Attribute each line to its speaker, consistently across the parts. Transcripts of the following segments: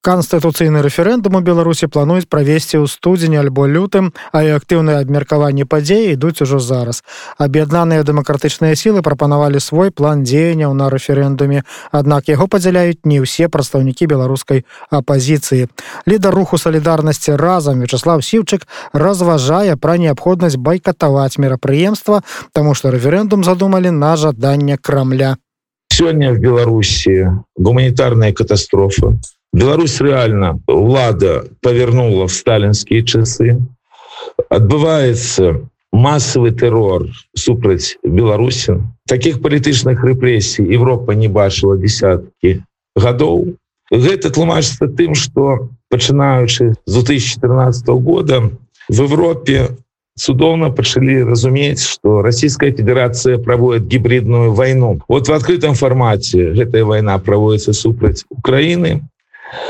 Speaker 1: Канстытуцыйны рэферэндум у Беларусі плануюць правесці ў студзені альбо лютым, а і актыўныя абмеркаванні падзеі ідуць ужо зараз. Аб'яднаныя дэмакратычныя сілы прапанавалі свой план дзеянняў на рэферэндуме, аднак яго падзяляюць не ўсе прадстаўнікі беларускай апазіцыі. Лідар руху салідарнасці разам Вячаслав Сіўчык разважае пра неабходнасць байкатаваць мерапрыемства, таму што рэферэндум задумалі на жаданне крамля.
Speaker 2: Сёння в Беларусі гуманітарная катастрофа Беларусь реально влада повернула в сталинские часы. Отбывается массовый террор супраць Беларуси. Таких политычных репрессий Европа не бачила десятки годов. Гэта тлумачится тым, что пачынаючы з 2014 года в Европе судовно пачалі разумець, что Российская Федерация проводит гибридную войну. Вот в открытом формате эта война проводится супраць Украины,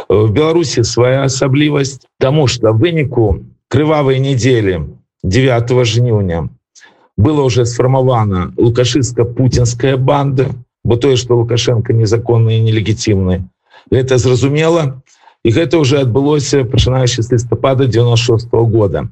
Speaker 2: в беларуси своя асаблівасць тому что выніку крывавой недели 9 жніўня было уже сфармавана лукашистка путинская банда бо тое что лукашенко незаконные нелегітимны это зразумела і гэта уже адбылося пачынаючы з лістапада 96 -го года.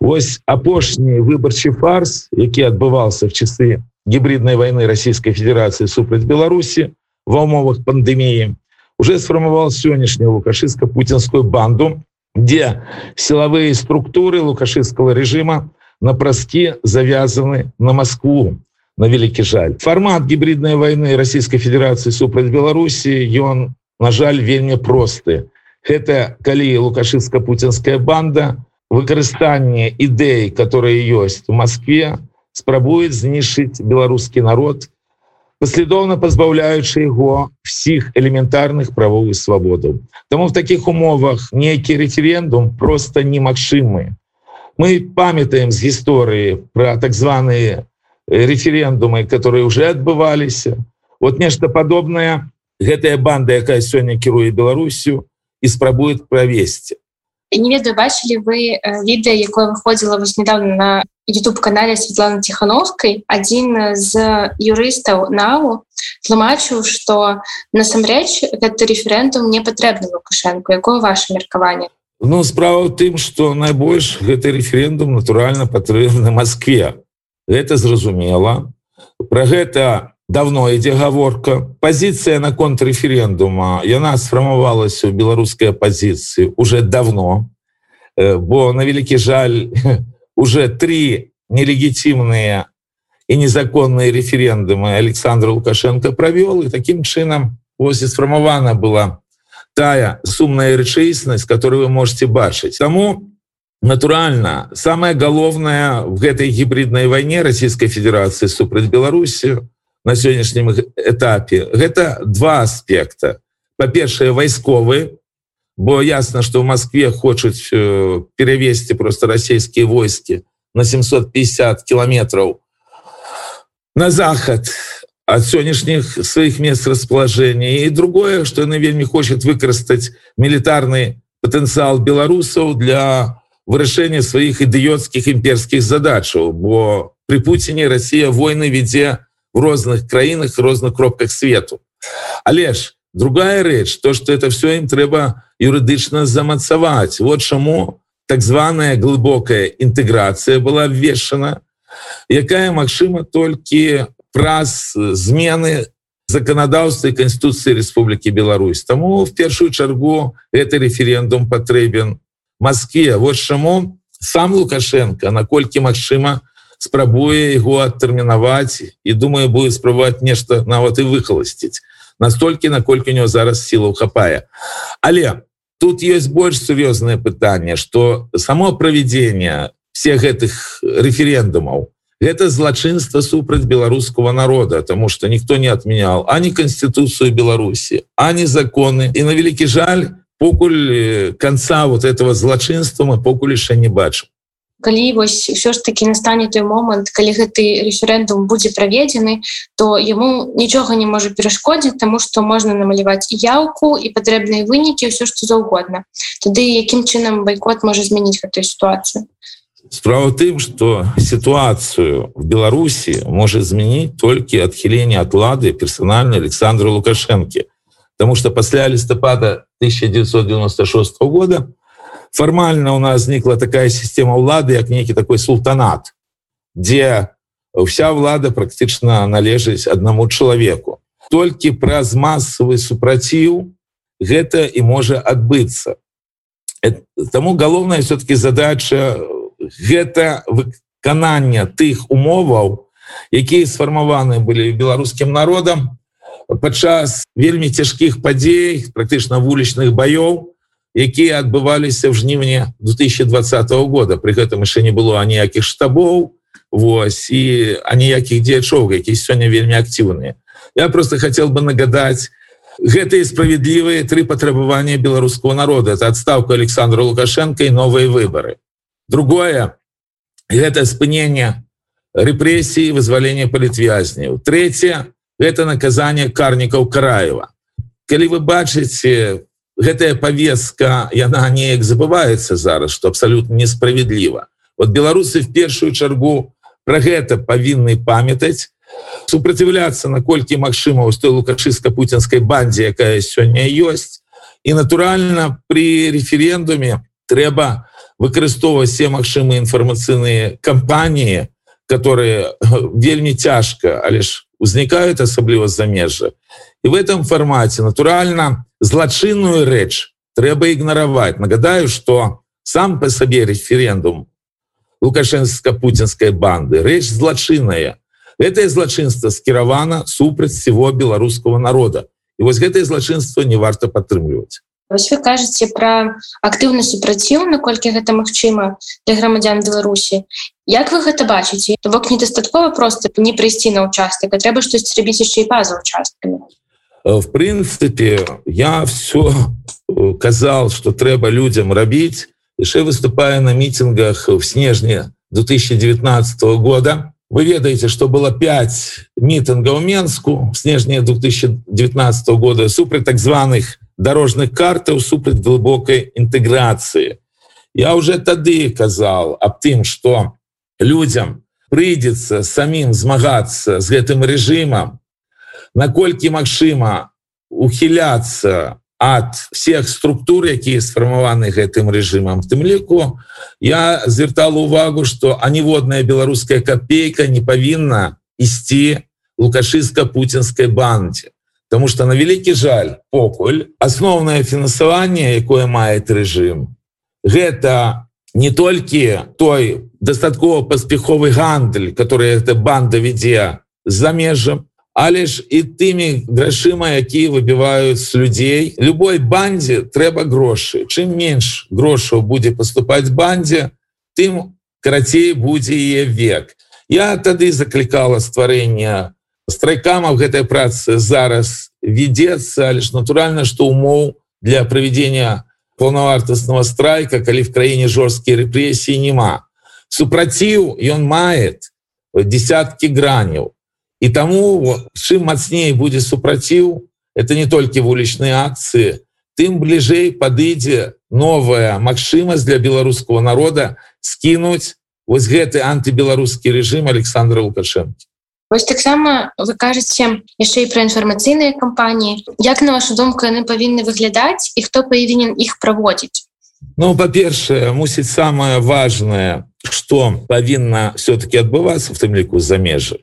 Speaker 2: Вось апошні выбарчы фарс які адбывался в часы гібридной войны Российской Федерации супраць Беларусі ва умовах пандеміі уже сформовал сегодняшнюю лукашистско-путинскую банду, где силовые структуры лукашистского режима напрости завязаны на Москву, на великий жаль. Формат гибридной войны Российской Федерации супраць Беларуси, и он, на жаль, вельми просты. Это коли лукашистско-путинская банда, выкарыстанне идей, которые есть в Москве, спрабует знішить белорусский народ, паслядоўна пазбаўляючы яго всіх элементарных правовых свабодаў. Таму в таких умовах нейкі рэферендум просто немагчымы. Мы памятаем з гісторыі про так званыя референдумы, которые уже адбываліся. Вот нешта падобнае гэтая банда, якая сёння кіруе Беларусю і спрабует правесці.
Speaker 3: Не ведаю бачылі вы відэа, якое выходзіла вось недавно на youtube канале Светланы тихохановской один з юрыстаў нау тлумачыў что насамрэч гэты референдум не патрэбны лукашенко. Якое ваше меркаванне
Speaker 2: Ну справа ў тым что найбольш гэты референдум натуральна патрэбны Москве. Это зразумела про гэта давно ідзе гаворка позиция наконт референдума яна сфармавалася у беларускай апозіцыі уже давно. Бо на вялікі жаль уже три нелегитимные и незаконные референдумы Александр Лукашенко провел, и таким чином ось сформована была тая сумная рэчаіснасць, которую вы можете бачыць. Таму натуральна, самое галоўнае в гэтай гібриднай войне Российской Федерации супраць Беларусі на сённяшнім этапе гэта два аспекта. Па-першае, вайсковы, бо ясно что в москве хочуць э, перевесці просто расійскія войскі на 750 километров на заход от сённяшніх сваіх мест расположения. И другое что она вельмі хочет выкарыстаць мілітарны потенциал беларусаў для вырашэння сваіх ідыёцкіх імперскіх задачаў бо при путине Россия войны вядзе в розных краінах розных кропках свету але ж другая рэч то что это все им трэба юрыдычна замацаваць вот чаму так званая глубокая інтэграцыя была ввешана якая магчыма толькі праз змены законодаўства конституции Республики Беларусь. Тому в першую чаргу это референдум патрэбен Москве вот чаму сам лукашенко наколькі магчыма спрабуе его адтэрмінаваць і думаю будет спрабаваць нешта нават і выхаласціць настолькі наколькі у него зараз сілаў хапае але тут есть больш сур'ёзнае пытанне что само правядзение всех гэтых референдумаў это злачынство супраць беларускага народа тому что никто не отменял ані конституцию беларуси ані законы. И на великий жаль покуль конца вот этого злачынства мы покуль яшчэ не бачым
Speaker 3: калі вось ўсё ж таки настане той момант калі гэты референдум будзе праведзены то яму нічога не можа перашкодзіць тому что можна намаляваць яўку і патрэбныя вынікі ўсё што заўгодна туды якім чынам байкот можа змяніць гэтую сітуацыю
Speaker 2: Справа тым, што сітуацыю в Беларусі можа змяніць толькі адхіленне ад лады персанальна Александра Лукашэнкі. Таму што пасля лістапада 1996 года фармальна у нас знікла такая сістэма ўлады, як нейкі такой султанат, дзе вся ўлада практычна належыць аднаму чалавеку. Толькі праз масавы супраціў гэта і можа адбыцца. Таму галоўная все-таки задача гэта выканання тых умоваў, якія сфармаваны былі беларускім народам падчас вельмі цяжкіх падзей, практычна вулічных баёў, якія адбываліся ў жніўні 2020 года. Пры гэтым яшчэ не было аніякіх штабоў, Вось і аніякіх дзеячоў, якія сёння вельмі актыўныя. Я просто хотел бы нагадаць, гэтые справядлівыя тры патрабавання беларускаго народа это адстаўка александра лукашенко і новыя выборы другое гэта спынение рэпрэсіі вызвалення палітвязняў третье это наказание карнікаў караева калі вы бачыце гэтая повестка яна неяк забываецца зараз что абсолютно несправедліва вот беларусы в першую чаргу про гэта павінны памятаць супраціўляцца наколькі магчыма у той лукашыска-пуцінскай бандзе якая сёння ёсць. І натуральна при референдуме трэба выкарыстоўваць все магчымыя інфармацыйныя кампаніі которые вельмі цяжка але ж узнікаюць асабліва замежжа і в этом фармаце натуральна злачынную рэч трэба ігнараваць нагадаю что сам по сабе референдум лукашэнска-пуцінскай банды рэч злачынная гэтае злачынства скіравана супраць всего беларускага народа. І вось гэтае злачынство не варта падтрымліваць
Speaker 3: Вось вы кажаце пра актыўны супраціў наколькі гэта магчыма для грамадзян беларусі Як вы гэта бачыце то бок недастаткова просто не прыйсці на участак а трэба штось рабіць яшчэ і па-за участкамі
Speaker 2: в прынцыпе я все казал что трэба людям рабіць яшчэ выступая на мітингах в снежні 2019 года Вы ведаеце, што было 5 мітынгаў Менску в снежні 2019 года супраць так званых дорожных картаў супраць глыбокай інтэграцыі. Я уже тады казал аб тым, што людям прыйдзецца самім змагацца з гэтым рэжымам, наколькі магчыма ухіляцца ад всех структур якія сфармаваны гэтым рэжымам. Тым ліку я звяртал увагу что аніводная беларуская копейка не павінна ісці лукашыска путинской банде потому что на вялікі жаль покуль асноўнае фінансаванне якое мае рэжым гэта не толькі той дастаткова паспяховы гандаль который эта банда вядзе за межам але ж і тымі грашыма якія выбіваюць з людзей. Любой бандзе трэба грошы. Чым менш грошаў будзе паступаць бандзе тым карацей будзе е век. Я тады заклікала стварэння страйкамаў. Гэтай працы зараз ведецца але ж натуральна што умоў для правядзення полнавартаснага страйка калі в краіне жорсткія рэпрэсіі няма. Супраціў ён мае десяткі граняў і таму чым мацней будзе супраціў это не толькі вулічныя акцыі тым бліжэй падыдзе новая магчымасць для беларускага народа скінуць вось гэты антыбеларускі рэжым александра лукашэнкі
Speaker 3: Вось таксама вы кажаце яшчэ і пра інфармацыйныя кампаніі як на вашу думку яны павінны выглядаць і хто павінен іх праводзіць
Speaker 2: Ну па-першае мусіць самае важное что павінна все-таки адбывацца в тым ліку замежжа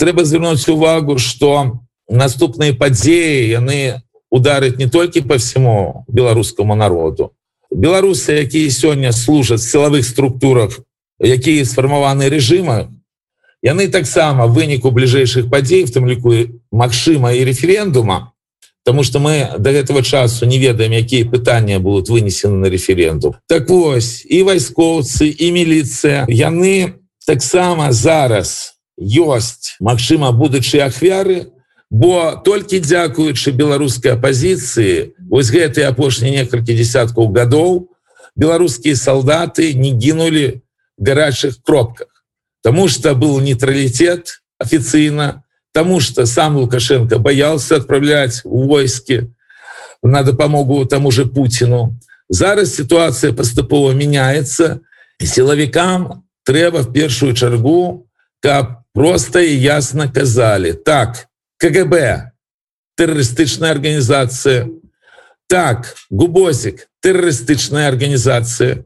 Speaker 2: трэба звярнуць увагу что наступныя падзеі яны ударыць не толькі по всему беларускаму народу. Беларусы якія сёння служаць силовых структурах якія сфармаваны рэжыма яны таксама выніку бліжэйшых падзей в тым ліку Мачыма і референдума Таму что мы до гэтага часу не ведаем якія пытанні будут вынесены на референдум. Так вось і вайскоўцы і міліцыя яны таксама зараз у ёсць Мачыма будучы ахвяры бо толькі дзякуючы беларускай апозіцыі вось гэтые апошнія некалькі десяткаў гадоў беларускія солдаты не гінули гарачых кропках. Таму что был нейтралітет афіцыйна Таму что сам лукашенко боялся отправлять у войскі на дапамогу тому же Путину зараз ситуация паступова меняется сілавікам трэба в першую чаргу каб просто і ясна казалі так КГБ тэрарыстычная арганізацыя так губосик тэрарыстычная арганізацыя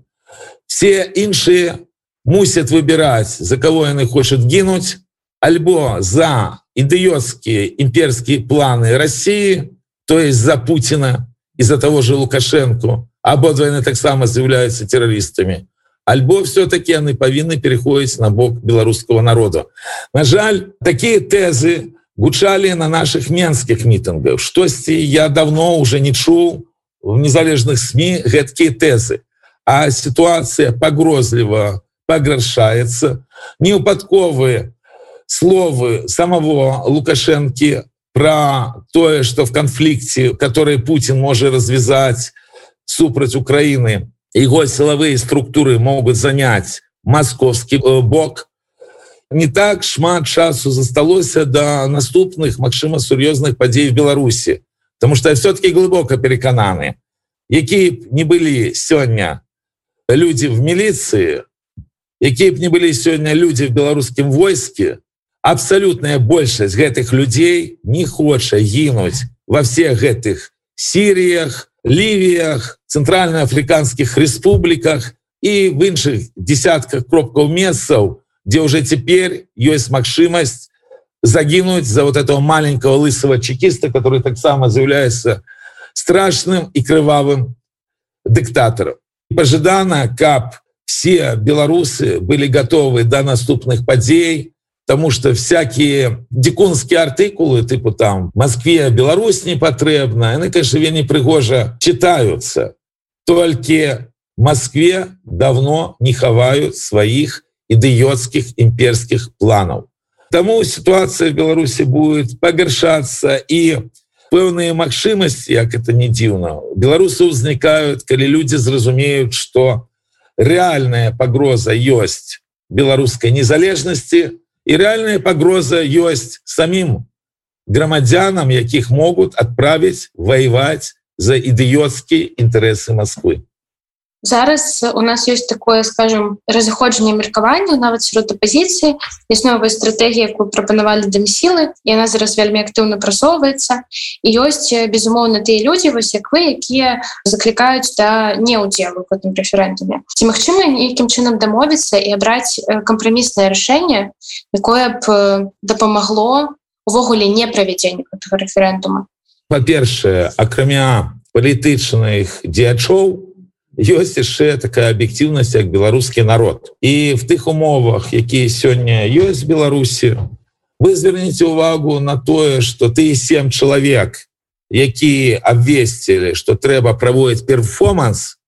Speaker 2: все іншыя мусят выбираць за кого яны хочуць гінуць альбо за ідыёцкія імперскія планы России то есть за Путина из-за того же лукашенко. Абодва яны таксама з'яўляюцца тэрарыстамі альбо все-таки яны павінны переходзіць на бок беларускага народа. На жаль такие тэзы гучалі на наших менскіх мітынгах штосьці я давно уже не чуў в незалежных сМ гэткія тэзы а ситуация погрозліва пограшается неупадковые словы самого лукашэнкі про тое что в конфликте который Путин может развязать супраць Украины его силовые структуры могут занять московский э, бок. Не так шмат часу засталося до наступных магчыма сур'ёзных падзей в Беларуси потому что все-таки глубоко перекананы. Якія не были сёння люди в милиции якія б не былі сёння люди в беларускім войске. Абсолютная большасць гэтых людзей не хоча гінуць во всех гэтых сіріях лівіях центральноафриканских республіках і в іншых десятках кропкаў месцаў где уже теперь есть магчымасць загинуть за вот этого маленького лысого чекиста который таксама заявляется страшным и крывавым диктатором. Пожидана каб все беларусы были готовы до наступных падзей потому что всякие дикунские артыкулы типа там москве беларусь не патрэбна они конечно вельмі прыгожа читаются. Только москве давно не хавают своих идыёцких имперских планов. Тому ситуация в беларуси будет погоршаться и пэўные магчымасці як это не дзіўна беларусы ўзнікаюць калі люди зразумеюць что реальная погроза ёсць беларускай незалежнасці і реальная погроза ёсць самим грамадзянам якіх могуць адправіць воевать за ідыёцкія інтарэсы Москвы
Speaker 3: зараз у нас есть такое скажем разыходжанне меркавання нават сярод апозіцыі існова стратегія якую прапанавалі дым сілы яна зараз вельмі актыўна прасоўваецца. І ёсць безумоўна тыя людзі вось як вы якія заклікаюць да неудзелу в этом рэферэндуме. Ці магчыма нейкім чынам дамовіцца і абраць кампраміснае рашэнне якое б дапамагло увогуле не правядзення рэферэндума?
Speaker 2: Па-першае акрамя палітычных дзеячоў у ёсць яшчэ такая аб'ектыўнасць як беларускі народ. І в тых умовах якія сёння ёсць беларусі вы звернеце увагу на тое что ты сем чалавек які абвесцілі что трэба праводіць перформанс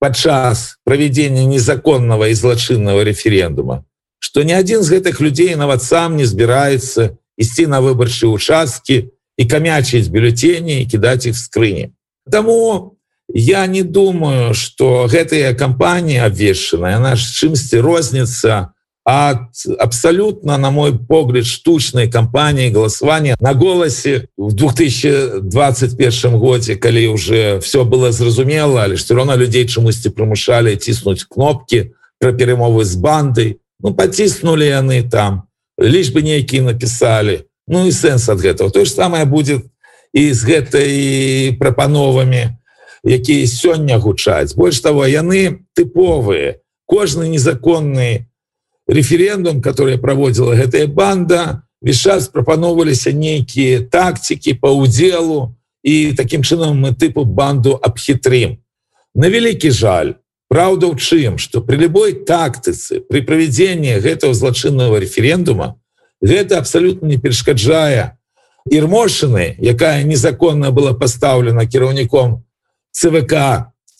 Speaker 2: падчас правядзення незаконного і злачынного референдума что ни один з гэтых людзей нават сам не збіраецца ісці на выбарчыя участкі і камячыць бюллетені і кідаць іх в скрыні. Таму я не думаю что гэтая кампанія абвешчаная наш чымсьці розніца от абсолютно на мой погляд штучной кампании голосования на голосе в 2021 годзе калі уже все было зразумела але все равно людей чамусьці прымушалі ціснуть кнопки про перемовы с бандой ну потиснули яны там лишь бы нейкіе написали ну и сэнс от этого то же самое будет и с гэтай прапановами то якія сёння гучаць. Больш того яны тыповыя кожны незаконны референдум который праводзіла гэтая банда весь час прапаноўваліся нейкія тактики по удзелу і таким чынам мы тыпу банду абхітрым. На вялікі жаль Праўда ў чым что при любой тактыцы при правядзенні гэтага злачынного референдума гэта абсолютно не перашкаджае. Ірмошины якая незаконна была поставлена кіраўніком ЦВК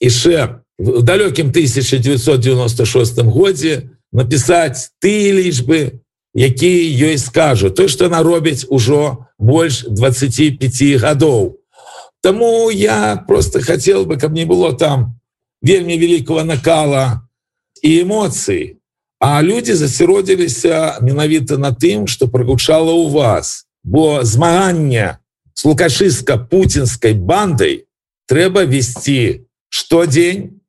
Speaker 2: іше в далёкім 1996 годзе напісаць ты лічбы якія ёй скажу то что она робіць ужо больш 25 гадоў Таму я просто хотел бы каб не было там вельмі великого накала і эмоцый а люди засяродзіліся менавіта на тым что прогучала у вас. Бо змагання с лукашыска путинской бандой трэба вести штодзень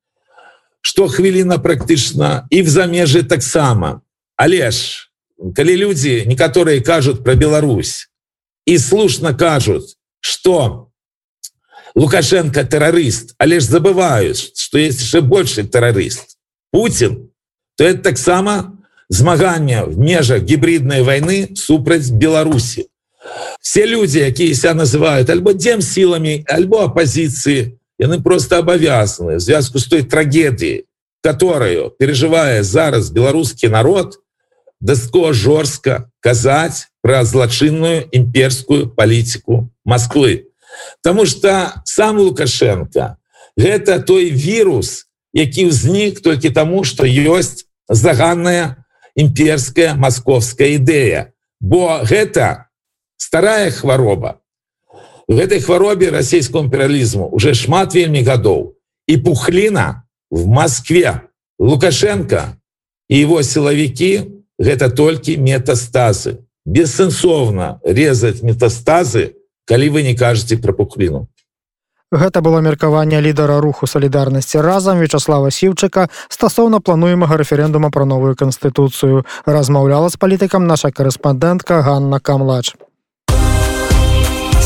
Speaker 2: што хвіліна практычна і в замежы таксама але ж калі людзі некаторыя кажуць про Беларусь і слушна кажуць что лукашенко тэрарыст але ж забываюць что есть яшчэ больше тэрарыст Путин то это таксама змагання в межах гібриднай войны супраць Беларусі все люди якія себя называют альбо дем силами альбо оппозиции яны просто обовязаны в звязку с той трагедии которую переживая зараз беларускі народ даско жорстка казаць про злачынную імперскую палітику Москвы. Потому что сам лукашенко гэта той вирус які ўзнік толькі тому что ёсць заганная імперская московская ідэя бо гэта старая хвароба. В этой хваробе расійскому імперыялізму уже шмат вельмі гадоў і пухліна в Москве. Лукашенко і его силовики гэта толькі метастазы. Бессэнсоўна резаць метастазы калі вы не кажаце про пухліну
Speaker 1: Гэта было меркаванне лідара руху салідарнасці разам Вячаслава сіўчыка стасоўна плануемага рэферэндума пра новую канстытуцыю. Размаўляла з палітыкам наша корэспандэнтка Ганна Камлач.